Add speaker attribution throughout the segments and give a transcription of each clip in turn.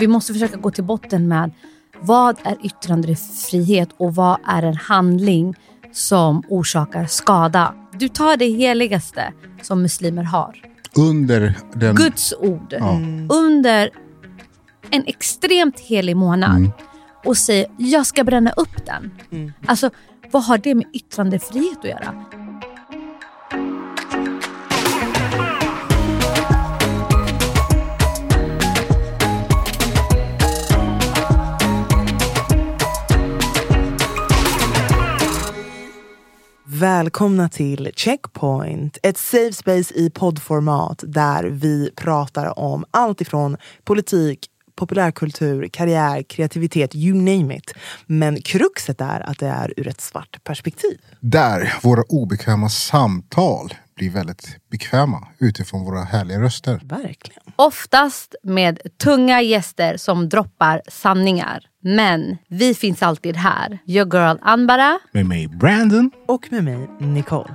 Speaker 1: Vi måste försöka gå till botten med vad är yttrandefrihet och vad är en handling som orsakar skada. Du tar det heligaste som muslimer har.
Speaker 2: Under den...
Speaker 1: Guds ord.
Speaker 2: Ja.
Speaker 1: Under en extremt helig månad
Speaker 2: Mm.
Speaker 1: och säger jag ska bränna upp den. Alltså vad har det med yttrandefrihet att göra?
Speaker 3: Välkomna till Checkpoint, ett safe space i poddformat där vi pratar om allt ifrån politik, populärkultur, karriär, kreativitet, you name it. Men kruxet är att det är ur ett svart perspektiv.
Speaker 2: Där våra obekväma samtal blir väldigt bekväma utifrån våra härliga röster.
Speaker 3: Verkligen.
Speaker 1: Oftast med tunga gäster som droppar sanningar. Men vi finns alltid här. Your girl Anbara.
Speaker 2: Med mig Brandon.
Speaker 3: Och med mig, Nicole.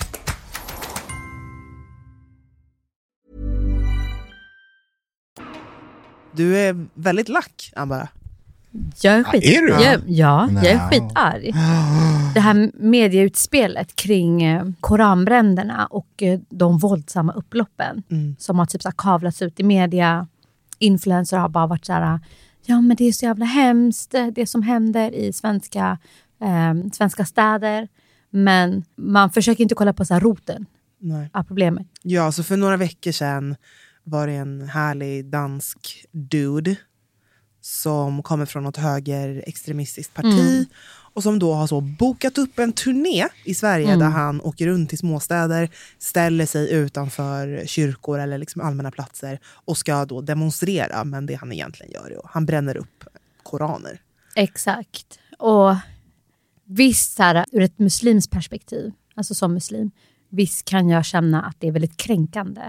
Speaker 3: Du är väldigt lack, Ambara.
Speaker 1: Jag är skit...
Speaker 2: är du?
Speaker 1: Jag, ja, jag är skitarg. Det här medieutspelet kring eh, koranbränderna och eh, de våldsamma upploppen som har typ så här kavlats ut i media. Influencers har bara varit så här, ja men det är så jävla hemskt eh, det som händer i svenska, eh, svenska städer. Men man försöker inte kolla på så här roten
Speaker 3: Nej.
Speaker 1: av problemet.
Speaker 3: Ja, så för några veckor sedan var det en härlig dansk dude som kommer från något högerextremistiskt parti och som då har så bokat upp en turné i Sverige där han åker runt till småstäder, ställer sig utanför kyrkor eller liksom allmänna platser och ska då demonstrera. Men det han egentligen gör är att han bränner upp koraner.
Speaker 1: Exakt. Och visst, så här, ur ett muslims perspektiv, alltså som muslim, visst kan jag känna att det är väldigt kränkande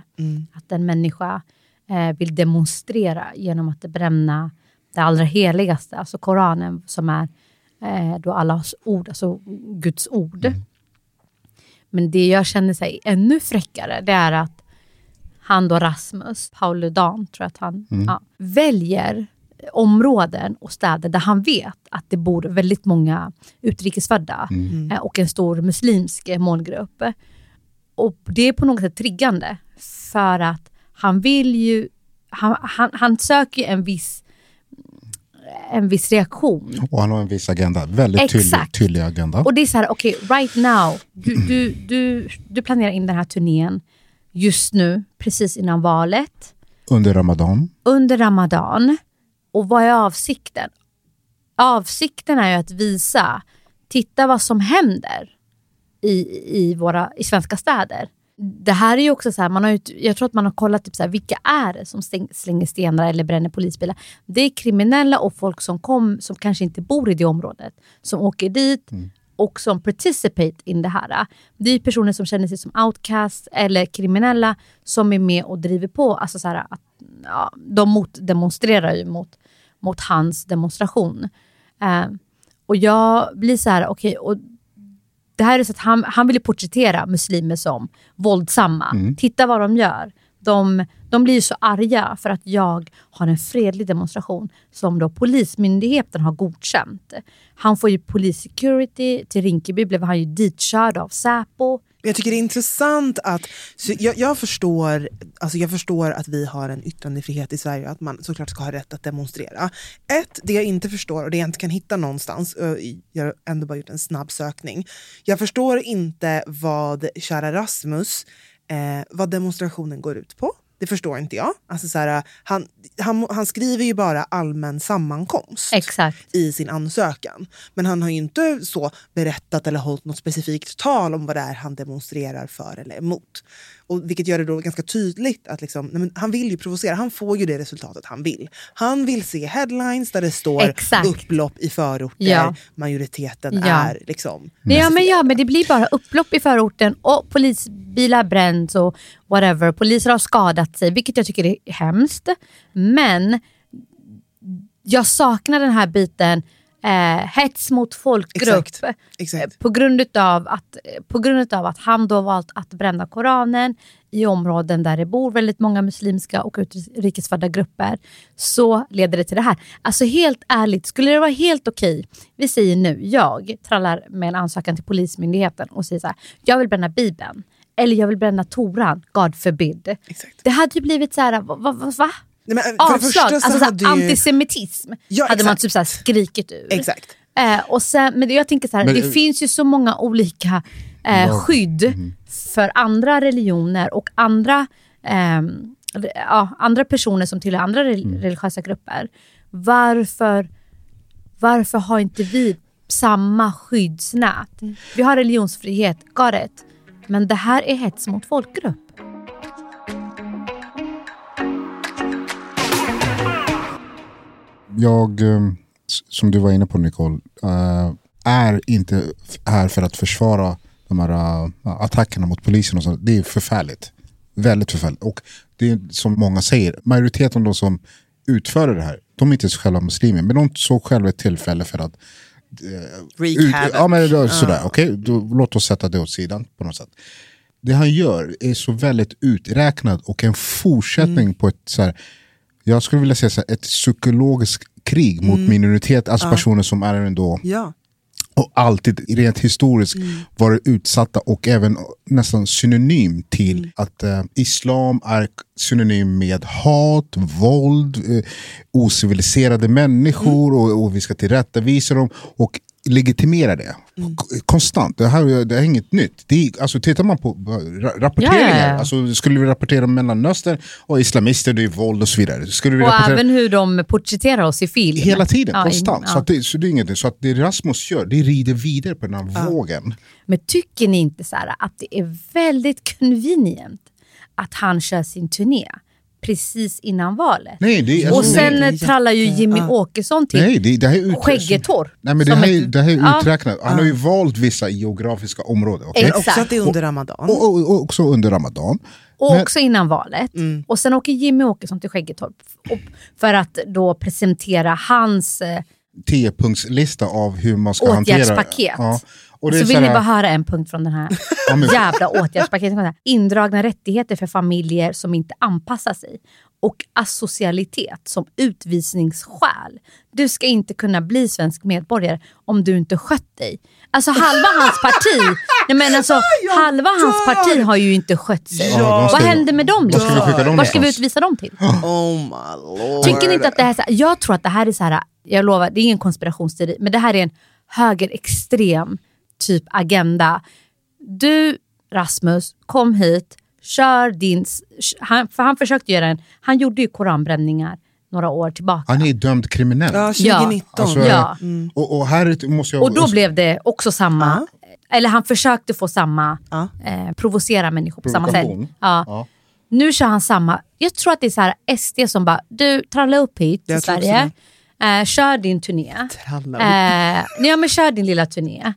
Speaker 1: att en människa eh, vill demonstrera genom att bränna det allra heligaste, alltså Koranen, som är eh, då Allahs ord, alltså Guds ord. Men det jag känner sig ännu fräckare, det är att han då Rasmus, Pauludan, tror jag att han ja, väljer områden och städer där han vet att det bor väldigt många utrikesfödda eh, och en stor muslimsk målgrupp. Och det är på något sätt triggande för att han vill ju, han, han, han söker en viss, en viss reaktion.
Speaker 2: Och han har en viss agenda. Väldigt tydlig,
Speaker 1: Exakt.
Speaker 2: tydlig agenda.
Speaker 1: Och det är så här, okej, right now, du, du, du, du planerar in den här turnén just nu, precis innan valet,
Speaker 2: Under Ramadan.
Speaker 1: under Ramadan. Och vad är avsikten? Avsikten är ju att visa, titta vad som händer i, i, våra, i svenska städer. Det här är ju också så här, man har ju, jag tror att man har kollat typ så här, vilka är det som slänger stenar eller bränner polisbilar. Det är kriminella och folk som, kom, som kanske inte bor i det området. Som åker dit och som participate in det här. Det är personer som känner sig som outcast eller kriminella som är med och driver på. Alltså så här, att, ja, de motdemonstrerar ju mot, mot hans demonstration. Eh, och jag blir så här, okej, okay, det här är så att han, han vill porträttera muslimer som våldsamma. Mm. Titta vad de gör. De, de blir så arga för att jag har en fredlig demonstration som då Polismyndigheten har godkänt. Han får ju police security, till Rinkeby blev han ju ditkörd av Säpo.
Speaker 3: Jag tycker det är intressant att, jag, jag, förstår, alltså jag förstår att vi har en yttrandefrihet i Sverige och att man såklart ska ha rätt att demonstrera. Ett, det jag inte förstår och det jag inte kan hitta någonstans, jag har ändå bara gjort en snabb sökning. Jag förstår inte vad kära Rasmus, eh, vad demonstrationen går ut på. Det förstår inte jag. Alltså så här, han, han, han skriver ju bara allmän sammankomst
Speaker 1: Exakt.
Speaker 3: i sin ansökan. Men han har ju inte så berättat eller hållit något specifikt tal om vad det är han demonstrerar för eller emot. Och vilket gör det då ganska tydligt att liksom, han vill ju provocera. Han får ju det resultatet han vill. Han vill se headlines där det står Exakt. upplopp i förorter. Ja. Majoriteten ja. är liksom...
Speaker 1: Ja men, ja men det blir bara upplopp i förorten och polisbilar bränns och whatever. Poliser har skadat sig vilket jag tycker är hemskt. Men jag saknar den här biten eh, hets mot folkgrupp Exakt. Exakt. På, grund av att, på grund av att han då valt att bränna Koranen i områden där det bor väldigt många muslimska och utrikesfödda grupper så leder det till det här. Alltså helt ärligt, skulle det vara helt okej, okay, vi säger nu, jag trallar med en ansökan till Polismyndigheten och säger så här, jag vill bränna Bibeln eller jag vill bränna Toran, God forbid. Exakt. Det hade ju blivit så här, va? va, va? Nej, men Avslag, alltså såhär, ju... antisemitism ja, hade man typ såhär skrikit ur.
Speaker 3: Exakt.
Speaker 1: Eh, och sen, men jag tänker så här, men, det finns ju så många olika eh, skydd mm. för andra religioner och andra, eh, ja, andra personer som tillhör andra mm. religiösa grupper. Varför, varför har inte vi samma skyddsnät? Mm. Vi har religionsfrihet, got it. Men det här är hets mot folkgrupp.
Speaker 2: Jag, eh, som du var inne på Nicole, eh, är inte här för att försvara de här eh, attackerna mot polisen. Och sånt. Det är förfärligt. Väldigt förfärligt. Och det är som många säger, majoriteten av de som utför det här, de är inte själva muslimer, men de såg själva ett tillfälle för att
Speaker 3: ut,
Speaker 2: ja, men då, sådär, uh. okay, då, låt oss sätta det åt sidan på något sätt. Det han gör är så väldigt uträknad och en fortsättning mm. på ett så här, jag skulle vilja säga så här, ett psykologiskt krig mm. mot minoritet, alltså ja. personer som är ändå
Speaker 3: ja.
Speaker 2: och alltid rent historiskt mm. varit utsatta och även nästan synonym till mm. att uh, islam är synonym med hat, våld, uh, ociviliserade människor mm. och, och, vi ska tillrättavisa dem. Och legitimera det. Mm. Konstant. Det här det är inget nytt. Det är, alltså, tittar man på rapporteringar, ja, ja. Alltså, skulle vi rapportera om Mellanöstern och islamister, det är våld och så vidare. Skulle vi
Speaker 1: och
Speaker 2: rapportera...
Speaker 1: även hur de porträtterar oss i film.
Speaker 2: Hela tiden, ja, konstant. I, så, det, så det är ingenting. Så att det Rasmus gör, det rider vidare på den här vågen.
Speaker 1: Men tycker ni inte så här, att det är väldigt convenient att han kör sin turné? Precis innan valet.
Speaker 2: Nej, det,
Speaker 1: alltså, och sen nej, trallar ju Jimmy ja. Åkesson till
Speaker 2: nej, det, det här
Speaker 1: är skäggetorr.
Speaker 2: Nej, men det, här, ett, det här är uträknat. Han har ju valt vissa geografiska områden. Okay?
Speaker 3: Exakt. Också att det är under Ramadan.
Speaker 2: Och, och, och också under Ramadan.
Speaker 1: Och men, också innan valet. Mm. Och sen åker Jimmy Åkesson till Skäggetorp för att då presentera hans eh,
Speaker 2: tiopunktslista av hur man ska
Speaker 1: åtgärdspaket. hantera... Ja. Och så vill ni bara höra en punkt från den här jävla åtgärdspaketet. Indragna rättigheter för familjer som inte anpassar sig. Och asocialitet som utvisningsskäl. Du ska inte kunna bli svensk medborgare om du inte skött dig. Alltså halva hans parti, nej men alltså, halva hans parti har ju inte skött sig. Ja, Vad händer med dem?
Speaker 2: Liksom?
Speaker 1: Var ska vi utvisa dem till?
Speaker 3: Oh my lord.
Speaker 1: Tycker ni inte att det här, jag tror att det här är så här, jag lovar, det är ingen konspirationsteori, men det här är en högerextrem typ agenda. Du Rasmus, kom hit, kör din... Han, för han försökte göra en... Han gjorde ju koranbränningar några år tillbaka.
Speaker 2: Han är dömd kriminell.
Speaker 3: Ja, 2019.
Speaker 1: Ja. Alltså, ja.
Speaker 2: Mm. Och, och, här måste jag...
Speaker 1: och då blev det också samma... Uh Eller han försökte få samma... Uh eh, provocera människor på samma sätt. Ja. ja. Nu kör han samma... Jag tror att det är så här SD som bara, du tralla upp hit till Sverige. Eh, kör din turné.
Speaker 3: Tralla upp.
Speaker 1: Eh, ja, men kör din lilla turné.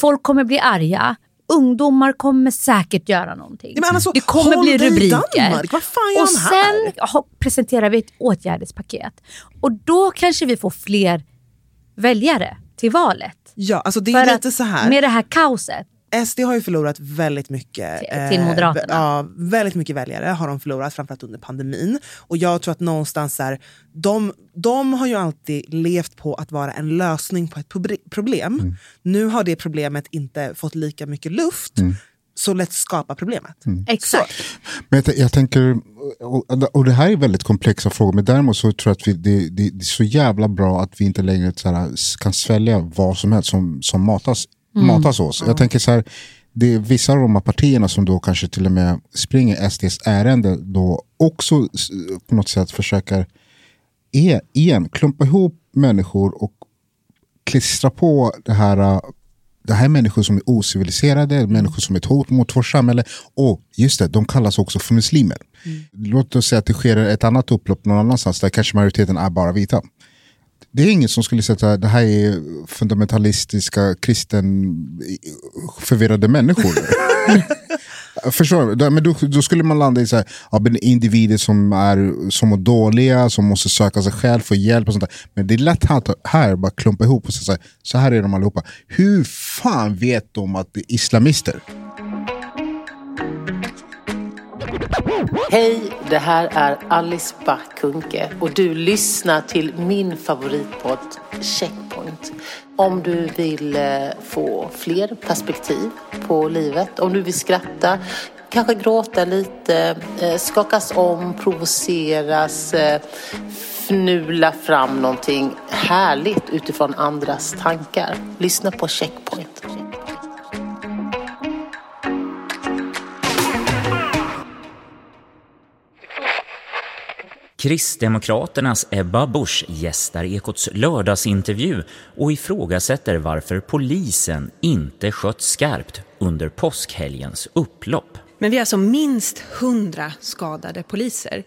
Speaker 1: Folk kommer bli arga. Ungdomar kommer säkert göra någonting.
Speaker 3: Men alltså,
Speaker 1: det kommer bli rubriker.
Speaker 3: Danmark. Vad fan gör
Speaker 1: och
Speaker 3: här?
Speaker 1: sen ha- presenterar vi ett åtgärdspaket. Och då kanske vi får fler väljare till valet.
Speaker 3: Ja, alltså det
Speaker 1: För
Speaker 3: är
Speaker 1: att
Speaker 3: lite så här.
Speaker 1: Med det här kaoset.
Speaker 3: SD har ju förlorat väldigt mycket.
Speaker 1: Till- till Moderaterna.
Speaker 3: ja, väldigt mycket väljare har de förlorat, framförallt under pandemin. Och jag tror att någonstans där, de, de har ju alltid levt på att vara en lösning på ett proble- problem.
Speaker 2: Mm.
Speaker 3: Nu har det problemet inte fått lika mycket luft.
Speaker 2: Mm.
Speaker 3: Så let's skapa problemet.
Speaker 1: Exakt.
Speaker 2: Men jag, jag tänker, och, och det här är väldigt komplexa frågor, men däremot så tror jag att vi, det, det, det är så jävla bra att vi inte längre så här, kan svälja vad som helst som, som matas, matas oss. Jag tänker så här, det är vissa av de här partierna som då kanske till och med springer SDs ärende då också på något sätt försöker e- igen klumpa ihop människor och klistra på det här äh, det här är människor som är ociviliserade, människor som är ett hot mot vårt samhälle. Och just det, de kallas också för muslimer. Låt oss säga att det sker ett annat upplopp någon annanstans där kanske majoriteten är bara vita. Det är ingen som skulle säga att det här är fundamentalistiska, kristen, förvirrade människor. Förstår du? Men då, då skulle man landa i så här, ja, individer som är som mår dåliga, som måste söka sig själv, få hjälp och sånt där. Men det är lätt här, här bara klumpa ihop och säga så här, så här är de allihopa. Hur fan vet de att det är islamister?
Speaker 4: Hej, det här är Alice Bah Kuhnke och du lyssnar till min favoritpodd Checkpoint. Om du vill eh, få fler perspektiv på livet, om du vill skratta, kanske gråta lite, eh, skakas om, provoceras, eh, fnula fram någonting härligt utifrån andras tankar. Lyssna på Checkpoint.
Speaker 5: Kristdemokraternas Ebba Busch gästar Ekots lördagsintervju och ifrågasätter varför polisen inte skött skarpt under påskhelgens upplopp.
Speaker 6: Men vi har alltså minst 100 skadade poliser.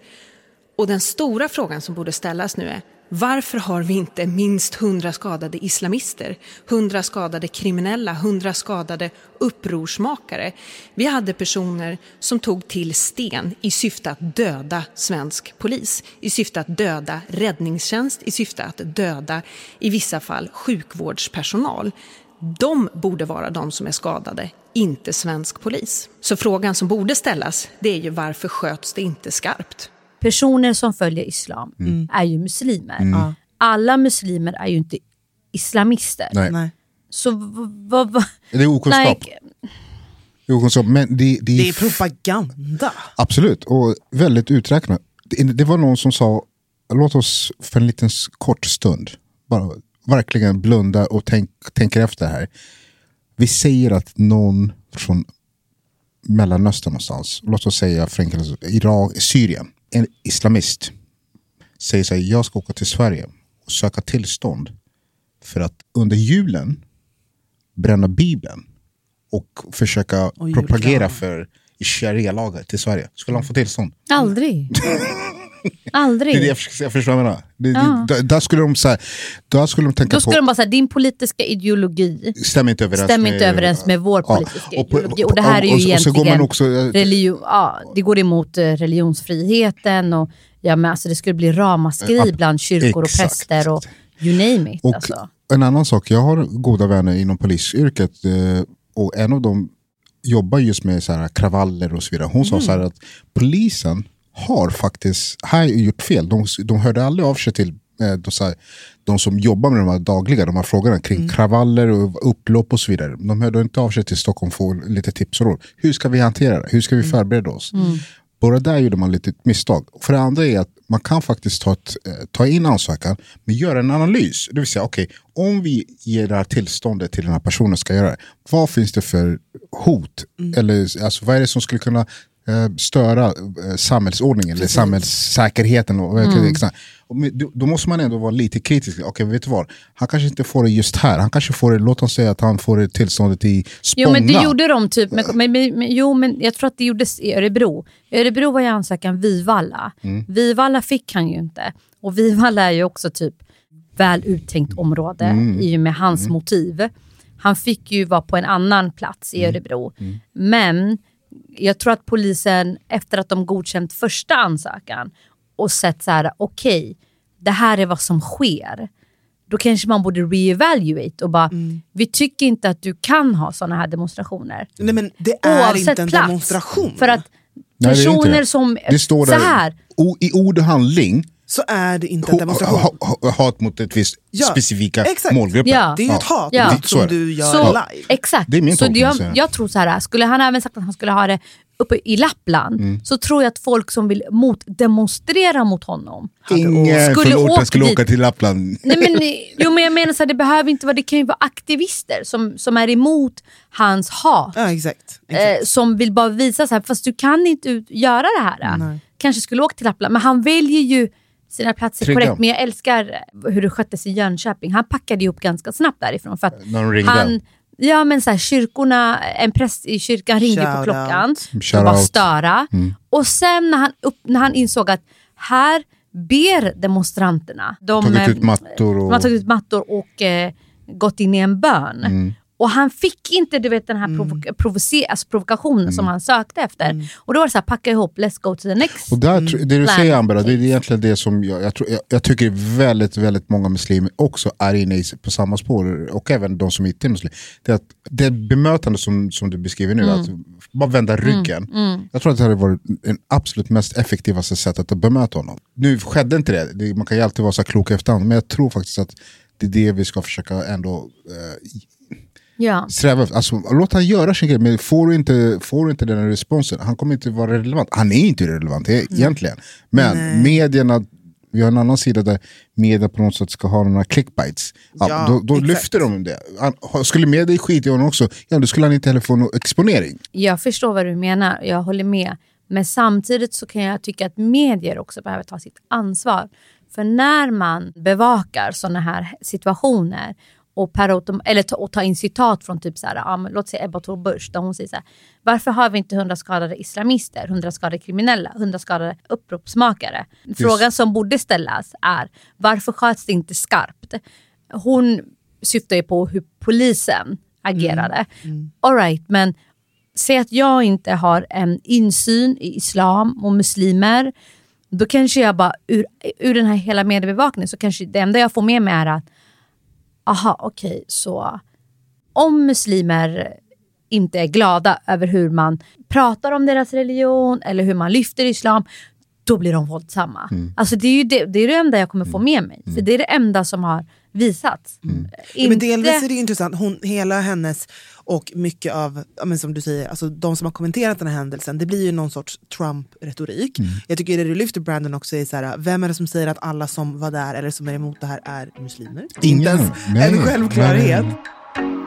Speaker 6: Och den stora frågan som borde ställas nu är varför har vi inte minst 100 skadade islamister, 100 skadade kriminella, 100 skadade upprorsmakare? Vi hade personer som tog till sten i syfte att döda svensk polis, i syfte att döda räddningstjänst, i syfte att döda i vissa fall sjukvårdspersonal. De borde vara de som är skadade, inte svensk polis. Så frågan som borde ställas det är ju varför sköts det inte skarpt?
Speaker 1: Personer som följer islam
Speaker 2: Mm.
Speaker 1: är ju muslimer. Alla muslimer är ju inte islamister.
Speaker 2: Nej.
Speaker 3: Nej.
Speaker 1: Så vad... Va,
Speaker 2: Det är okunskap.
Speaker 1: like,
Speaker 2: Det är okunskap. Men det, det,
Speaker 3: Det är propaganda.
Speaker 2: Absolut, och väldigt uträknat. Det, det var någon som sa, låt oss för en liten kort stund bara verkligen blunda och tänk, tänka efter här. Vi säger att någon från Mellanöstern någonstans, låt oss säga för Irak, Syrien, en islamist säger så här, jag ska åka till Sverige och söka tillstånd för att under julen bränna bibeln och försöka
Speaker 3: Och
Speaker 2: propagera för sharia-lagar till Sverige. Skulle han få tillstånd?
Speaker 1: aldrig.
Speaker 2: Det är det
Speaker 1: aldrig.
Speaker 2: jag, försöker- jag förstår vad jag menar. Det,
Speaker 1: Ja.
Speaker 2: det, där, skulle de, så här, där skulle de tänka
Speaker 1: Då skulle
Speaker 2: på,
Speaker 1: de bara säga, din politiska ideologi
Speaker 2: stämmer inte överens
Speaker 1: stämmer inte överens med vår
Speaker 2: Ja,
Speaker 1: politiska
Speaker 2: och på-
Speaker 1: ideologi. Och det här är ju
Speaker 2: och så- och så går
Speaker 1: egentligen
Speaker 2: man också,
Speaker 1: religion, ja, det går emot eh, religionsfriheten och ja, men alltså det skulle bli ramaskri bland kyrkor och
Speaker 2: exakt.
Speaker 1: präster och you name it.
Speaker 2: Och
Speaker 1: alltså.
Speaker 2: en annan sak, jag har goda vänner inom polisyrket eh, och en av dem jobbar just med så kravaller och så vidare. Hon sa så här att polisen har faktiskt här gjort fel. De, de hörde aldrig av sig till eh, de, här, de som jobbar med de här dagliga de här frågorna kring kravaller och upplopp och så vidare. De hörde inte av sig till Stockholm för lite tips och råd. Hur ska vi hantera det? Hur ska vi förbereda oss? Bara där gjorde man lite misstag. För det andra är att man kan faktiskt ta, ett, eh, ta in ansökan men göra en analys. Det vill säga, okej, om vi ger det här tillståndet till den här personen ska göra det. Vad finns det för hot? Eller alltså, vad är det som skulle kunna störa eh, samhällsordningen eller samhällssäkerheten? Och, men då, då måste man ändå vara lite kritisk. Okej, vet du vad? Han kanske inte får det just här. Han kanske får det, låt oss säga att han får det tillståndet i Spånga.
Speaker 1: Jo men det gjorde de typ, men, men, men, men, jo men jag tror att det gjordes i Örebro. I Örebro var ju ansökan Vivalla. Vivalla fick han ju inte. Och Vivalla är ju också typ väl uttänkt område i och med hans motiv. Han fick ju vara på en annan plats i Örebro. Men jag tror att polisen, efter att de godkänt första ansökan och sett så här, okej, det här är vad som sker. Då kanske man borde reevaluate och bara, vi tycker inte att du kan ha sådana här demonstrationer.
Speaker 3: Nej men det är
Speaker 1: Oavsett
Speaker 3: inte en
Speaker 1: plats.
Speaker 3: demonstration.
Speaker 1: För att
Speaker 2: Nej, det
Speaker 1: personer som...
Speaker 2: Det står
Speaker 1: så
Speaker 2: där,
Speaker 1: här,
Speaker 2: o, i ord och handling,
Speaker 3: så är det inte en demonstration.
Speaker 2: ha, ha, hat mot ett visst
Speaker 3: Ja,
Speaker 2: specifika
Speaker 3: exakt.
Speaker 2: målgrupper.
Speaker 1: Ja.
Speaker 3: Det är ju ett hat
Speaker 1: Ja.
Speaker 2: är
Speaker 3: som
Speaker 2: det.
Speaker 3: du gör
Speaker 1: Så,
Speaker 3: live.
Speaker 1: exakt.
Speaker 2: Det är min
Speaker 1: så
Speaker 2: tolkning,
Speaker 1: jag,
Speaker 2: det.
Speaker 1: jag tror så här, skulle han även sagt att han skulle ha det uppe i Lappland,
Speaker 2: Mm.
Speaker 1: så tror jag att folk som vill motdemonstrera mot honom
Speaker 2: Ingen
Speaker 1: Skulle åkt
Speaker 2: skulle åka till Lappland.
Speaker 1: Nej, men, jo, men jag menar så här, det behöver inte vara, det kan ju vara aktivister som, som är emot hans hat.
Speaker 3: Ja exakt.
Speaker 1: Eh,
Speaker 3: exakt.
Speaker 1: som vill bara visa så här, fast du kan inte ut, göra det här.
Speaker 3: Nej.
Speaker 1: Kanske skulle åka till Lappland, men han väljer ju sina platser
Speaker 2: Trygga.
Speaker 1: korrekt. Men jag älskar hur det sköttes i Jönköping. Han packade ihop ganska snabbt därifrån. För att
Speaker 2: de ringde.
Speaker 1: han, ja men så här, kyrkorna, en präst i kyrkan ringde på
Speaker 3: Shout
Speaker 1: klockan
Speaker 3: out.
Speaker 1: och
Speaker 2: Shout
Speaker 1: bara störa. Och sen när han, upp, när han insåg att här ber demonstranterna. De,
Speaker 2: Tagit
Speaker 1: eh,
Speaker 2: ut mattor och...
Speaker 1: de har tagit ut mattor och eh, gått in i en bön.
Speaker 2: Mm.
Speaker 1: Och han fick inte du vet, den här provo- provoce- alltså provokationen
Speaker 2: Mm.
Speaker 1: som han sökte efter. Och då var det så här, packa ihop, let's go to the next.
Speaker 2: Och där, det du säger Ambera, det är egentligen det som jag, jag, tror, jag, jag tycker väldigt, väldigt många muslimer också är inne på samma spår, och även de som inte är muslimer. Det, är att det bemötande som, som du beskriver nu,
Speaker 1: Mm.
Speaker 2: att bara vända ryggen. Jag tror att det hade varit en absolut mest effektivaste sättet att bemöta honom. Nu skedde inte det, det man kan ju alltid vara så klok efterhand, men jag tror faktiskt att det är det vi ska försöka ändå eh,
Speaker 1: Ja.
Speaker 2: sträva. Alltså, låt han göra sin grej, men får du, inte, får du inte den responsen, han kommer inte vara relevant. Han är inte relevant e- egentligen. Men medierna, vi har en annan sida där media på något sätt ska ha några clickbites. Ja,
Speaker 3: Ja,
Speaker 2: då då lyfter de det. Han, ha- skulle media skita i honom också, ja, då skulle han inte heller få någon exponering.
Speaker 1: Jag förstår vad du menar, jag håller med. Men samtidigt så kan jag tycka att medier också behöver ta sitt ansvar. För när man bevakar sådana här situationer och, per autom- eller ta, och ta in citat från typ så här, ja, låt säga Ebba Thor Busch, där hon säger så här, varför har vi inte hundra skadade islamister, hundra skadade kriminella, hundra skadade uppropsmakare? Frågan som borde ställas är, varför sköts det inte skarpt? Hon syftar ju på hur polisen agerade. All right, men säg att jag inte har en insyn i islam och muslimer. Då kanske jag bara, ur, ur den här hela mediebevakningen, så kanske det enda jag får med mig är att, aha okej, så om muslimer inte är glada över hur man pratar om deras religion eller hur man lyfter islam, då blir de våldsamma. Alltså det är ju det, det, är det enda jag kommer få med mig. För det är det enda som har visats.
Speaker 3: Men
Speaker 1: Inte-
Speaker 3: delvis är det intressant, hon, hela hennes och mycket av, men som du säger, alltså de som har kommenterat den här händelsen, det blir ju någon sorts Trump-retorik. Jag tycker det du lyfter Brandon också är så här, vem är det som säger att alla som var där eller som är emot det här är muslimer?
Speaker 2: Ingen.
Speaker 3: Inte ens
Speaker 2: Nej.
Speaker 3: en självklarhet.
Speaker 2: Nej.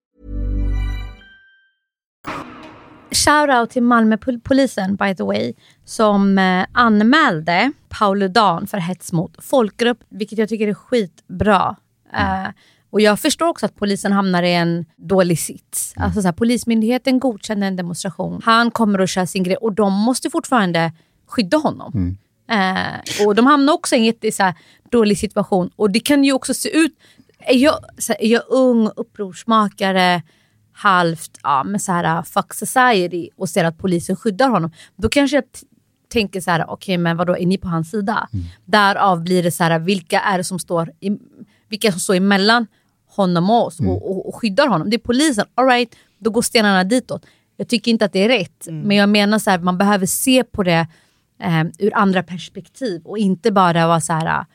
Speaker 1: Shoutout till Malmöpolisen by the way, som eh, anmälde Pauludan för hets mot folkgrupp, vilket jag tycker är skitbra. Eh, och jag förstår också att polisen hamnar i en dålig sits. Alltså så här, polismyndigheten godkänner en demonstration, han kommer att köra sin grej och de måste fortfarande skydda honom. Eh, och de hamnar också i en jätte, så här, dålig situation. Och det kan ju också se ut, är jag, så här, är jag ung, upprorsmakare, halvt ja, men så här, uh, fuck society och ser att polisen skyddar honom, då kanske jag tänker så här, okej men vadå, är ni på hans sida? Därav blir det så här, vilka är det som står, i, vilka som står emellan honom och oss och, och, och skyddar honom? Det är polisen, alright, då går stenarna ditåt. Jag tycker inte att det är rätt, men jag menar så här, man behöver se på det eh, ur andra perspektiv och inte bara vara så här,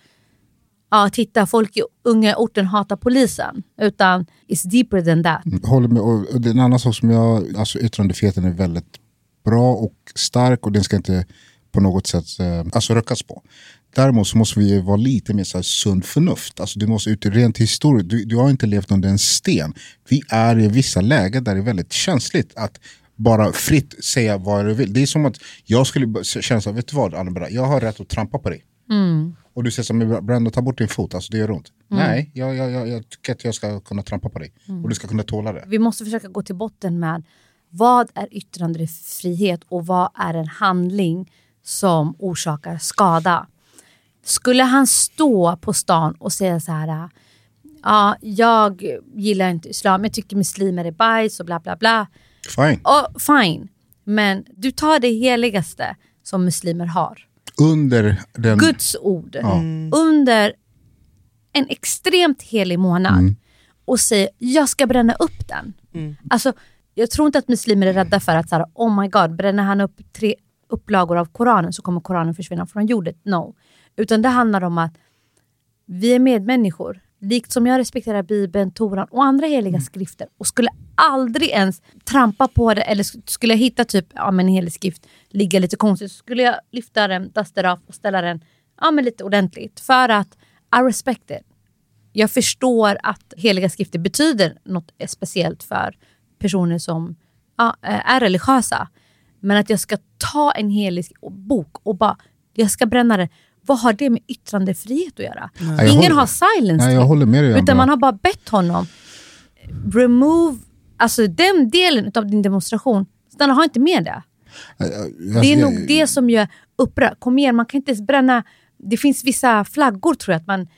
Speaker 1: ja titta folk i unga orten hatar polisen, utan it's deeper than that.
Speaker 2: Håller med. Och det är en annan sak som jag, alltså yttrandefriheten är väldigt bra och stark och den ska inte på något sätt eh, alltså röckas på. Däremot så måste vi vara lite mer så här sund förnuft. Alltså du måste ut rent historiskt, du, du har inte levt under en sten. Vi är i vissa lägen där det är väldigt känsligt att bara fritt säga vad du vill. Det är som att jag skulle känna så här, vet du vad Anna jag har rätt att trampa på dig. Och du säger men Brenda ta bort din fot, alltså det gör ont. Nej, jag, jag, jag, jag tycker att jag ska kunna trampa på dig. Och du ska kunna tåla det.
Speaker 1: Vi måste försöka gå till botten med vad är yttrandefrihet och vad är en handling som orsakar skada. Skulle han stå på stan och säga så här, ja, jag gillar inte islam, jag tycker muslimer är bajs och bla bla bla.
Speaker 2: Fine.
Speaker 1: Och, fine, men du tar det heligaste som muslimer har.
Speaker 2: Under den...
Speaker 1: Guds ord under en extremt helig månad och säger jag ska bränna upp den. Alltså, jag tror inte att muslimer är rädda för att så här, oh my god, bränner han upp tre upplagor av Koranen så kommer Koranen försvinna från jorden. No. Utan det handlar om att vi är medmänniskor. Likt som jag respekterar Bibeln, Toran och andra heliga skrifter och skulle aldrig ens trampa på det eller sk- skulle jag hitta typ ja, men en helig skrift ligga lite konstigt så skulle jag lyfta den, dasta den av och ställa den ja, men lite ordentligt. För att I respect it. Jag förstår att heliga skrifter betyder något speciellt för personer som ja, eh, är religiösa. Men att jag ska ta en helig bok och bara, jag ska bränna den. Vad har det med yttrandefrihet att göra?
Speaker 2: Nej, jag
Speaker 1: Ingen
Speaker 2: håller-
Speaker 1: har silence
Speaker 2: Nej, jag håller med dig.
Speaker 1: Utan man har bara bett honom, remove, alltså den delen av din demonstration, snälla ha inte med det. Det är nog det som gör upprör. Kom igen, man kan inte ens bränna... Det finns vissa flaggor tror jag. Att man,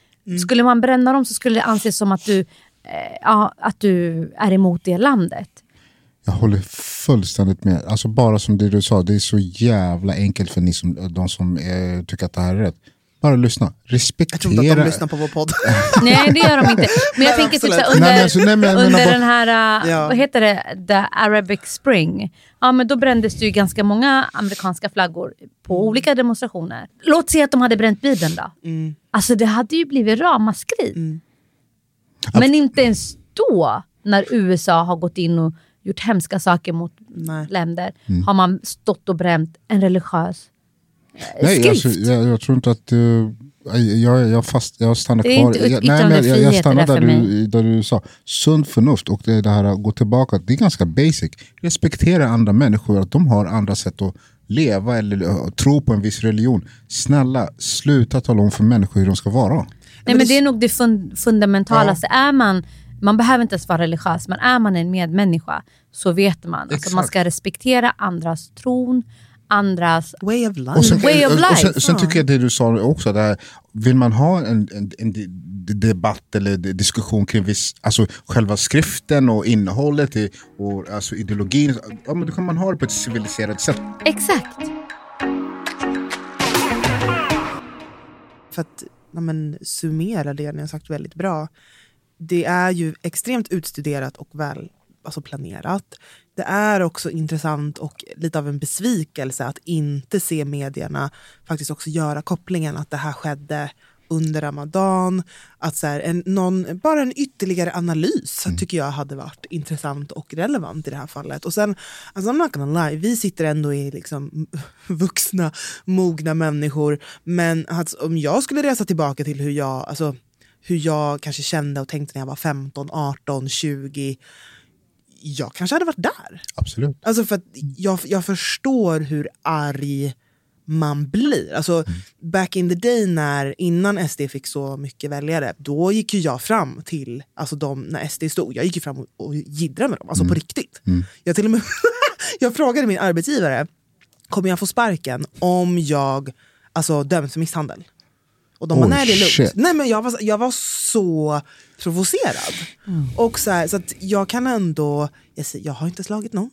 Speaker 1: Skulle man bränna dem så skulle det anses som att du, eh, att du är emot det landet.
Speaker 2: Jag håller fullständigt med. Alltså bara som det du sa, det är så jävla enkelt för ni som, de som eh, tycker att det här är rätt. Bara lyssna. Respektera.
Speaker 3: Jag tror inte att de lyssnar på vår podd.
Speaker 1: Nej, det gör de inte. Men jag tänker typ under,
Speaker 2: Nej, men alltså, nej, men
Speaker 1: under den här, uh,
Speaker 3: Ja.
Speaker 1: vad heter det, the Arabic Spring. Ja, men då brändes det ju ganska många amerikanska flaggor på
Speaker 3: Mm.
Speaker 1: olika demonstrationer. Låt säga att de hade bränt Bibeln då.
Speaker 3: Mm.
Speaker 1: Alltså det hade ju blivit ramaskri. Men inte ens då, när USA har gått in och gjort hemska saker mot
Speaker 3: Nej.
Speaker 1: länder,
Speaker 2: Mm.
Speaker 1: har man stått och bränt en religiös eh,
Speaker 2: Nej,
Speaker 1: skrift.
Speaker 2: alltså, jag, jag tror inte att... Uh, jag, jag, fast, jag stannar
Speaker 1: Det är
Speaker 2: kvar.
Speaker 1: inte
Speaker 2: jag, nej, men jag, jag stannar
Speaker 1: där
Speaker 2: du, där du sa. Sund förnuft och det, det här att gå tillbaka. Det är ganska basic. Respektera andra människor. Att de har andra sätt att leva eller uh, tro på en viss religion. Snälla, sluta tala om för människor hur de ska vara.
Speaker 1: Nej, men det är nog det fun fundamentalaste. Är man, man behöver inte ens vara religiös, men är man en medmänniska så vet man. Alltså, man ska respektera andras tron, andras...
Speaker 3: Way of life.
Speaker 2: Och sen,
Speaker 1: Way of
Speaker 2: och- och sen,
Speaker 1: life.
Speaker 2: sen tycker jag det du sa också, där, vill man ha en, en, en de- de- debatt eller diskussion kring viss, alltså själva skriften och innehållet i, och alltså ideologin, ja, men då kan man ha det på ett civiliserat sätt.
Speaker 1: Exakt.
Speaker 3: För att ja, men, summera det ni har sagt väldigt bra. Det är ju extremt utstuderat och väl alltså planerat. Det är också intressant och lite av en besvikelse att inte se medierna faktiskt också göra kopplingen att det här skedde under Ramadan. Att så här, en, någon, bara en ytterligare analys tycker jag hade varit intressant och relevant i det här fallet. Och sen, alltså I'm not gonna lie, vi sitter ändå i liksom vuxna, mogna människor. Men alltså, om jag skulle resa tillbaka till hur jag, alltså, hur jag kanske kände och tänkte när jag var 15, 18, 20. Jag kanske hade varit där.
Speaker 2: Absolut.
Speaker 3: Alltså för jag, jag förstår hur arg man blir. Alltså, Back in the day när, innan SD fick så mycket väljare, då gick ju jag fram till alltså de, när SD stod. Jag gick ju fram och, och jiddrade med dem, alltså på riktigt. Jag, till och med jag frågade min arbetsgivare, kommer jag få sparken om jag alltså, döms för misshandel? Och de bara,
Speaker 2: Oj,
Speaker 3: nej det är lugnt.
Speaker 2: shit.
Speaker 3: Nej, men jag, var, jag var så provocerad. Och så, här, så att jag kan ändå, jag, säger, jag har inte slagit någon.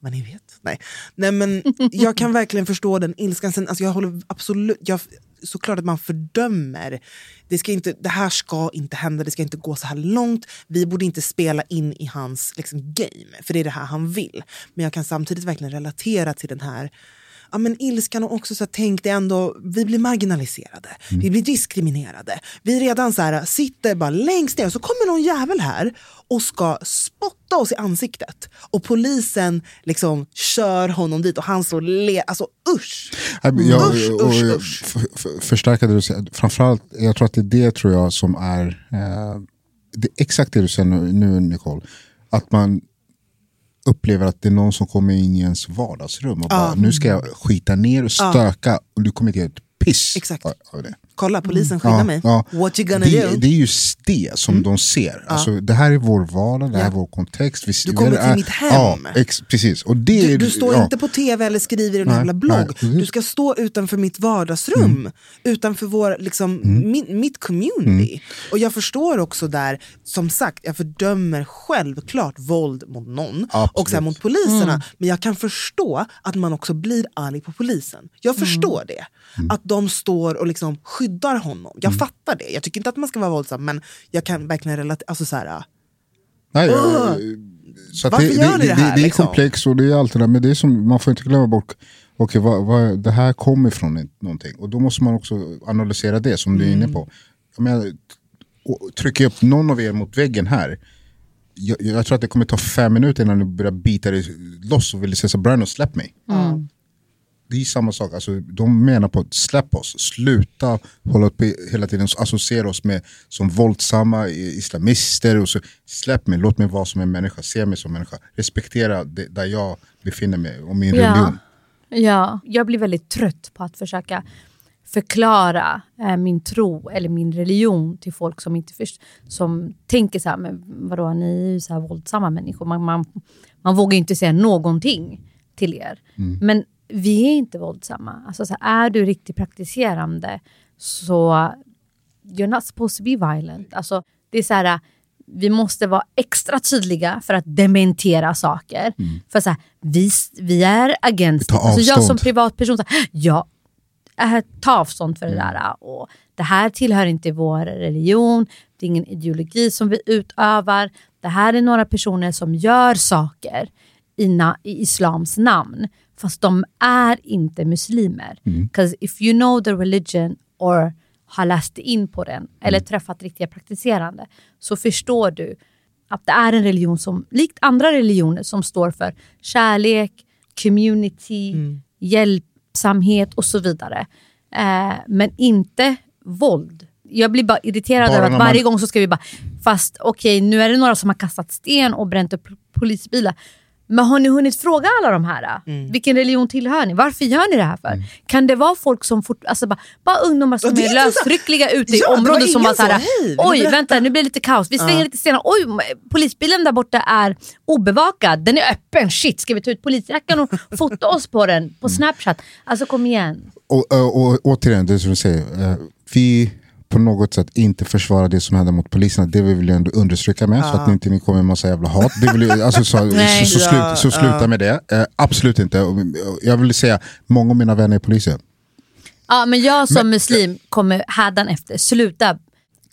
Speaker 3: Men ni vet. Nej. Nej men jag kan verkligen förstå den ilskan. Sen, alltså jag håller absolut, jag, såklart att man fördömer. Det, ska inte, det här ska inte hända, det ska inte gå så här långt. Vi borde inte spela in i hans liksom, game, för det är det här han vill. Men jag kan samtidigt verkligen relatera till den här ja, men ilskan och också så här, tänk dig ändå, vi blir marginaliserade, vi blir diskriminerade. Vi redan så här, sitter bara längst ner och så kommer någon jävel här och ska spotta oss i ansiktet. Och polisen liksom kör honom dit och han så ler, alltså usch!
Speaker 2: Jag,
Speaker 3: usch,
Speaker 2: och,
Speaker 3: usch,
Speaker 2: jag
Speaker 3: usch.
Speaker 2: förstärka det du säger. Framförallt, jag tror att det är det tror jag som är eh, det, exakt det du säger nu, nu Nicole. Att man upplever att det är någon som kommer in i ens vardagsrum och bara, nu ska jag skita ner och stöka och du kommer inte göra ett piss
Speaker 3: Exakt.
Speaker 2: av, av det.
Speaker 3: Kolla, polisen skyddar mig. What you gonna
Speaker 2: det,
Speaker 3: do?
Speaker 2: det är just det som de ser. Alltså, det här är vår vardag, det här är vår kontext. Vi,
Speaker 3: Du kommer till
Speaker 2: är-
Speaker 3: mitt hem.
Speaker 2: Ja, ex, precis. Och det,
Speaker 3: Du, du står
Speaker 2: ja.
Speaker 3: inte på tv eller skriver i en jävla blogg.
Speaker 2: nej,
Speaker 3: du ska stå utanför mitt vardagsrum. Utanför vår, liksom,
Speaker 2: Mm.
Speaker 3: min, mitt community. Och jag förstår också där, som sagt, jag fördömer självklart våld mot någon. Och så här,
Speaker 2: Absolut.
Speaker 3: mot poliserna. Men jag kan förstå att man också blir arg på polisen. Jag förstår det. Att de står och liksom skyddar honom. Jag fattar det. Jag tycker inte att man ska vara våldsam men jag kan verkligen relatera. Alltså, så här,
Speaker 2: Nej, jag- så att
Speaker 3: Varför
Speaker 2: det,
Speaker 3: gör ni det här,
Speaker 2: Det, är
Speaker 3: liksom?
Speaker 2: komplext och det är allt det där, men det är som, man får inte glömma bort okay, vad, vad, det här kommer ifrån ett- någonting. Och då måste man också analysera det som du är
Speaker 3: Mm.
Speaker 2: inne på. Jag menar, trycker jag upp någon av er mot väggen här, jag, jag tror att det kommer ta fem minuter innan du börjar bita dig loss och vill säga så Brian släpp mig. Det är samma sak, alltså, de menar på att släpp oss, sluta hålla i- hela tiden associera oss med som våldsamma islamister. Och så, släpp mig, låt mig vara som en människa, se mig som människa. Respektera det, där jag befinner mig och min religion.
Speaker 1: Ja, jag blir väldigt trött på att försöka förklara eh, min tro eller min religion till folk som inte först, som tänker så här, men vadå, ni är ju så här våldsamma människor. Man, man, man vågar ju inte säga någonting till er. Men vi är inte våldsamma. Alltså, så är du riktigt praktiserande så you're not supposed to be violent. Alltså, det är så här, vi måste vara extra tydliga för att dementera saker. För så här, vi, vi är against
Speaker 2: Vi
Speaker 1: alltså, Jag som privatperson, så här, jag äh, tar avstånd för det där. Och det här tillhör inte vår religion, det är ingen ideologi som vi utövar. Det här är några personer som gör saker i, na, i islams namn, fast de är inte muslimer. Because if you know the religion or har läst in på den eller träffat riktiga praktiserande så förstår du att det är en religion som, likt andra religioner, som står för kärlek, community, hjälpsamhet och så vidare. Eh, men inte våld. Jag blir bara irriterad
Speaker 2: Bara
Speaker 1: över att varje
Speaker 2: man-
Speaker 1: gång så ska vi bara, fast okej nu är det några som har kastat sten och bränt upp polisbilar. Men har ni hunnit fråga alla de här?
Speaker 3: Mm.
Speaker 1: Vilken religion tillhör ni? Varför gör ni det här för? Kan det vara folk som fort, alltså bara, bara ungdomar som
Speaker 3: Ja, är
Speaker 1: är lösryckliga ute i
Speaker 3: Ja,
Speaker 1: områden som bara
Speaker 3: så, "Hej, vill du
Speaker 1: oj
Speaker 3: berätta?"
Speaker 1: vänta nu blir det lite kaos, vi slänger lite stenar, oj polisbilen där borta är obevakad, den är öppen, shit ska vi ta ut polisjackan och fota oss på den på snapchat? Alltså kom igen.
Speaker 2: Och, och, och återigen, det som du säger, eh, vi på något sätt inte försvarar det som händer mot poliserna. Det vill jag ändå understryka med, så att ni inte ni kommer med massa jävla hat. Det vill jag, alltså, så,
Speaker 1: Nej.
Speaker 2: så, så, slut, så sluta med det. Eh, absolut inte. Jag vill säga, många av mina vänner är poliser.
Speaker 1: Ja men jag som muslim kommer hädanefter sluta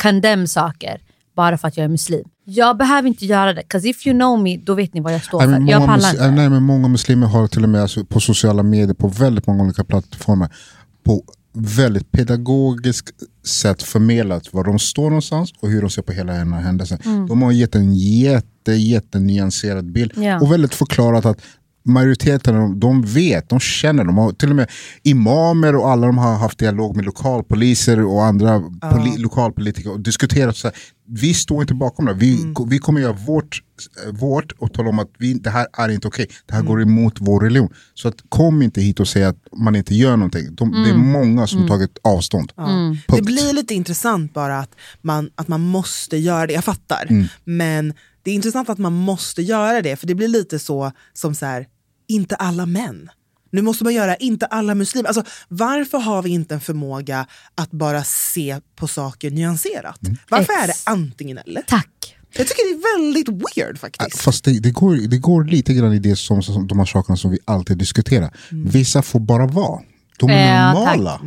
Speaker 1: condemn saker bara för att jag är muslim. Jag behöver inte göra det, 'cause if you know me då vet ni vad jag står
Speaker 2: Nej, men
Speaker 1: för. Jag
Speaker 2: många,
Speaker 1: pallar inte.
Speaker 2: nej, men många muslimer har till och med alltså, på sociala medier, på väldigt många olika plattformar, på väldigt pedagogiskt sätt förmedlat var de står någonstans och hur de ser på hela den här händelsen. De har gett en jätte, jätte nyanserad bild
Speaker 1: Ja.
Speaker 2: och väldigt förklarat att majoriteten av dem, de vet, de känner, de har till och med imamer och alla de har haft dialog med lokalpoliser och andra poli- lokalpolitiker och diskuterat så här, vi står inte bakom det, vi, vi kommer göra vårt, eh, vårt och tala om att vi, det här är inte okej, det här går emot vår religion. Så att, kom inte hit och säg att man inte gör någonting. De, Det är många som tagit avstånd.
Speaker 1: Mm.
Speaker 3: Det blir lite intressant bara att man, att man måste göra det, jag fattar.
Speaker 2: Mm.
Speaker 3: Men det är intressant att man måste göra det, för det blir lite så som så här, inte alla män. Nu måste man göra inte alla muslimer. Alltså, varför har vi inte en förmåga att bara se på saker nyanserat?
Speaker 2: Mm.
Speaker 3: Varför
Speaker 1: Ex.
Speaker 3: är det antingen eller?
Speaker 1: Tack.
Speaker 3: Jag tycker det är väldigt weird faktiskt.
Speaker 2: Fast det, det, går, det går lite grann i det som, som de här sakerna som vi alltid diskuterar. Vissa får bara vara. De är normala.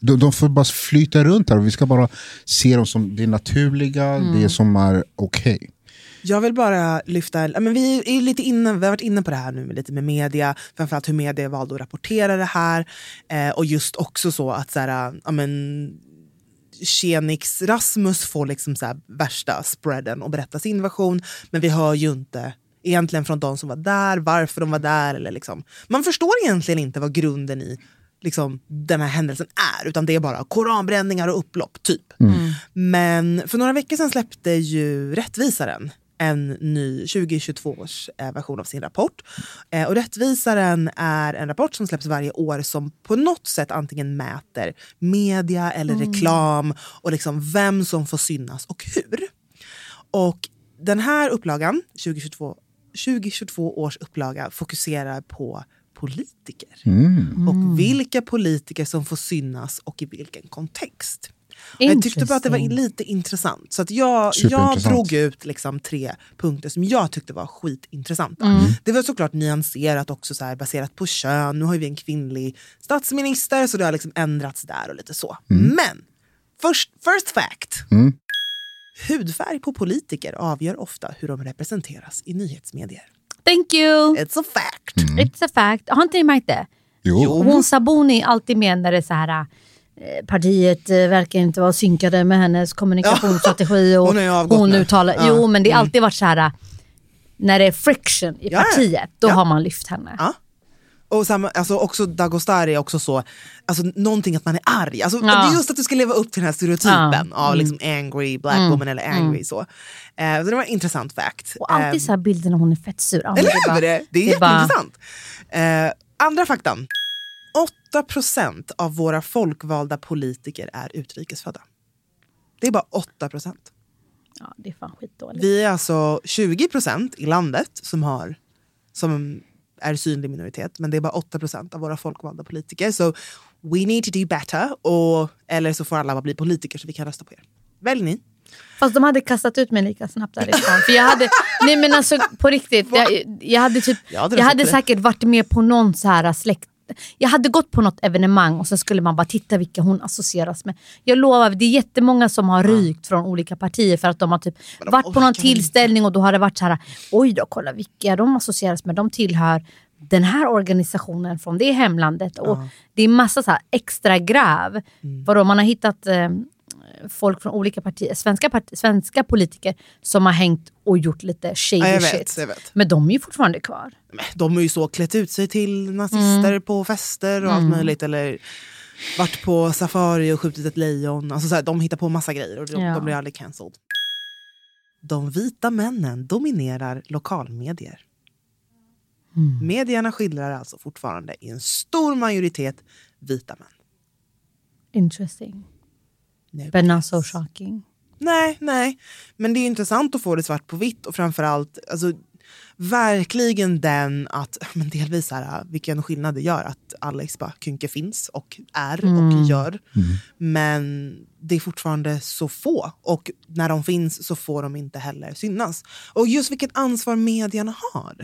Speaker 2: De, de får bara flyta runt här och vi ska bara se dem som det naturliga, det som är okej.
Speaker 3: Jag vill bara lyfta, men vi, är lite inne, vi har varit inne på det här nu med, lite med media, framförallt hur media valde att rapportera det här. Eh, och just också så att så här, ja, men, Tjenix Rasmus får liksom så här värsta spreaden och berätta sin version. Men vi hör ju inte egentligen från de som var där, varför de var där. Eller liksom. Man förstår egentligen inte vad grunden i liksom, den här händelsen är. Utan det är bara koranbränningar och upplopp, typ. Men för några veckor sedan släppte ju Rättvisaren en ny 2022 års version av sin rapport. Eh, och Rättvisaren är en rapport som släpps varje år som på något sätt antingen mäter media eller reklam och liksom vem som får synas och hur. Och den här upplagan, 2022, 2022 års upplaga, fokuserar på politiker. Och vilka politiker som får synas och i vilken kontext. Jag tyckte bara att det var lite intressant. Så att jag, jag drog ut liksom tre punkter som jag tyckte var skitintressanta.
Speaker 1: Mm.
Speaker 3: Det var såklart nyanserat också så här, baserat på kön. Nu har vi en kvinnlig statsminister så det har liksom ändrats där och lite så. Men first, first fact. Hudfärg på politiker avgör ofta hur de representeras i nyhetsmedier.
Speaker 1: Thank you!
Speaker 3: It's a fact.
Speaker 1: It's a fact. Har inte ni märkt det?
Speaker 2: Jo.
Speaker 1: Hon Sabuni är alltid med när det är så här... eh, Partiet eh, verkar inte vara synkade med hennes kommunikationsstrategi. Och
Speaker 3: Hon är
Speaker 1: hon
Speaker 3: nu.
Speaker 1: uttalar,
Speaker 3: Ja.
Speaker 1: Jo, men det har alltid varit så här... När det är friction i
Speaker 3: Ja,
Speaker 1: partiet, då
Speaker 3: Ja.
Speaker 1: har man lyft henne.
Speaker 3: Ja. Och samma, alltså också Dagostari är också så, alltså någonting att man är arg. Alltså,
Speaker 1: Ja. Mm.
Speaker 3: Det är just att du ska leva upp till den här stereotypen av liksom angry black woman eller angry så. Eh, så det var en intressant fact.
Speaker 1: Och alltid
Speaker 3: Eh,
Speaker 1: så här bilder när hon är fett sur.
Speaker 3: Eller
Speaker 1: det är
Speaker 3: hur?
Speaker 1: bara-
Speaker 3: Det, det är
Speaker 1: bara-
Speaker 3: jätteintressant. Eh, andra faktan. 8% av våra folkvalda politiker är utrikesfödda. Det är bara 8%.
Speaker 1: Ja, det är fan skitdåligt.
Speaker 3: Vi är alltså 20% i landet som, har, som är synlig minoritet, men det är bara 8% av våra folkvalda politiker. Så we need to do better, och, eller så får alla bara bli politiker så vi kan rösta på er. Välj ni.
Speaker 1: Fast de hade kastat ut mig lika snabbt därifrån. För jag hade, nej men alltså på riktigt, jag, jag hade, typ,
Speaker 3: Jag hade
Speaker 1: jag hade säkert varit med på någon så här släkt... Jag hade gått på något evenemang och så skulle man bara titta vilka hon associeras med. Jag lovar, det är jättemånga som har rykt från olika partier för att de har typ
Speaker 3: de
Speaker 1: varit på någon tillställning och då har det varit så här, oj då, kolla vilka de associeras med. De tillhör den här organisationen från det hemlandet. Och Det är massa så extra gräv.
Speaker 3: Mm.
Speaker 1: Vadå, man har hittat eh, folk från olika partier, svenska, part, svenska politiker som har hängt och gjort lite shady
Speaker 3: Ja, jag vet,
Speaker 1: shit.
Speaker 3: jag vet.
Speaker 1: Men de är ju fortfarande kvar.
Speaker 3: Men De har ju så klätt ut sig till nazister
Speaker 1: Mm.
Speaker 3: på fester och allt möjligt. Eller varit på safari och skjutit ett lejon. Alltså så här, de hittar på massa grejer och de,
Speaker 1: Ja.
Speaker 3: de blir aldrig cancelled. De vita männen dominerar lokalmedier.
Speaker 1: Mm.
Speaker 3: Medierna skildrar alltså fortfarande i en stor majoritet vita män.
Speaker 1: Interesting.
Speaker 3: Nu.
Speaker 1: But not so shocking.
Speaker 3: Nej, nej. Men det är intressant att få det svart på vitt och framförallt alltså, verkligen den att, men delvis så här, vilken skillnad det gör att Alex bara Kynke finns och är och gör. Men det är fortfarande så få och när de finns så får de inte heller synas. Och just vilket ansvar medierna har.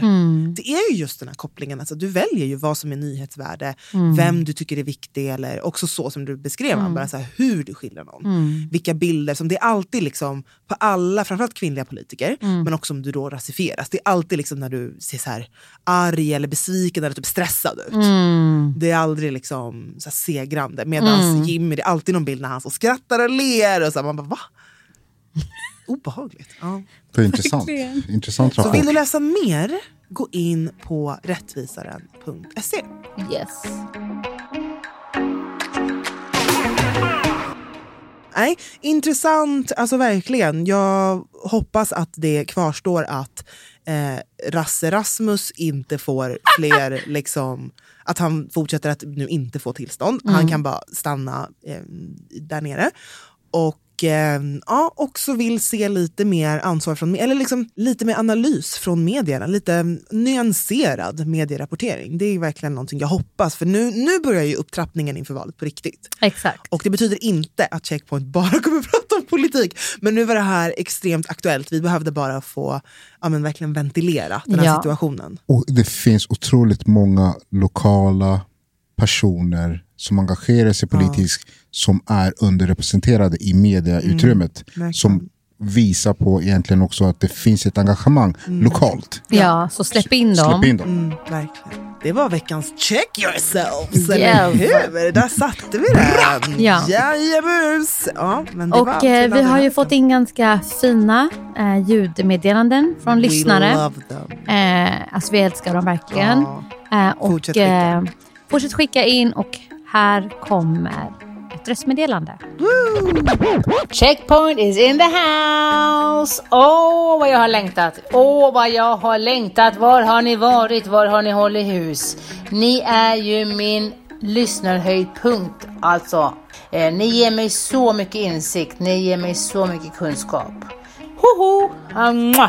Speaker 3: Det är ju just den här kopplingen, alltså, du väljer ju vad som är nyhetsvärde, vem du tycker är viktig eller också så som du beskrev, bara så här, hur du skildrar någon. Vilka bilder, som det är alltid liksom på alla, framförallt kvinnliga politiker, men också om du då rasifieras. Det är alltid liksom när du ser så här arg eller besviken eller typ stressad ut. Det är aldrig liksom så här segrande. Medan Jimmy, det är alltid någon bild när han så skrattar och ler och så här, man bara va? Obehagligt. Ja.
Speaker 2: Det är intressant. intressant
Speaker 3: Så vill du läsa mer, gå in på rättvisaren.se.
Speaker 1: Yes.
Speaker 3: Nej, intressant, alltså verkligen. Jag hoppas att det kvarstår att eh, Rasse Rasmus inte får fler, liksom, att han fortsätter att nu inte få tillstånd. Han kan bara stanna eh, där nere. Och och eh, ja, också vill se lite mer ansvar från, eller liksom lite mer analys från medierna, lite nyanserad medierapportering. Det är verkligen någonting jag hoppas, för nu, nu börjar ju upptrappningen inför valet på riktigt.
Speaker 1: Exakt.
Speaker 3: Och det betyder inte att Checkpoint bara kommer att prata om politik, men nu var det här extremt aktuellt. Vi behövde bara få ja, men verkligen ventilera den här
Speaker 1: Ja.
Speaker 3: situationen.
Speaker 2: Och det finns otroligt många lokala personer som engagerar sig politiskt som är underrepresenterade i mediautrymmet.
Speaker 3: verkligen.
Speaker 2: som visar på egentligen också att det finns ett engagemang lokalt.
Speaker 1: Ja, så släpp in dem.
Speaker 2: Släpp in dem.
Speaker 3: Mm, verkligen. Det var veckans check yourselves, eller hur? Där satte vi den!
Speaker 1: Ja.
Speaker 3: Jajebus! Ja, men det
Speaker 1: Och eh, vi har ju fått in ganska fina eh, ljudmeddelanden från
Speaker 3: We
Speaker 1: lyssnare.
Speaker 3: love them.
Speaker 1: Eh, alltså vi älskar dem verkligen.
Speaker 3: Ja.
Speaker 1: Eh, och,
Speaker 3: Fortsätt skicka
Speaker 1: fortsätt skicka in och här kommer ett röstmeddelande.
Speaker 7: Checkpoint is in the house! Åh, vad jag har längtat! Åh, vad jag har längtat! Var har ni varit? Var har ni hållit hus? Ni är ju min lyssnarhöjdpunkt. Alltså, eh, ni ger mig så mycket insikt, ni ger mig så mycket kunskap. Hoho! Ah.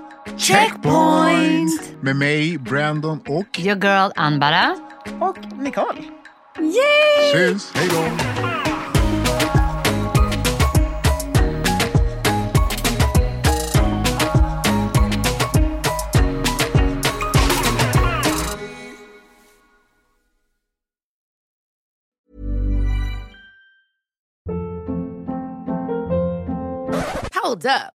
Speaker 7: Checkpoint!
Speaker 2: Med mig, Brandon och...
Speaker 1: Your girl Anbara.
Speaker 3: Och Nicole.
Speaker 2: Syns! Hej då!
Speaker 8: Hold up.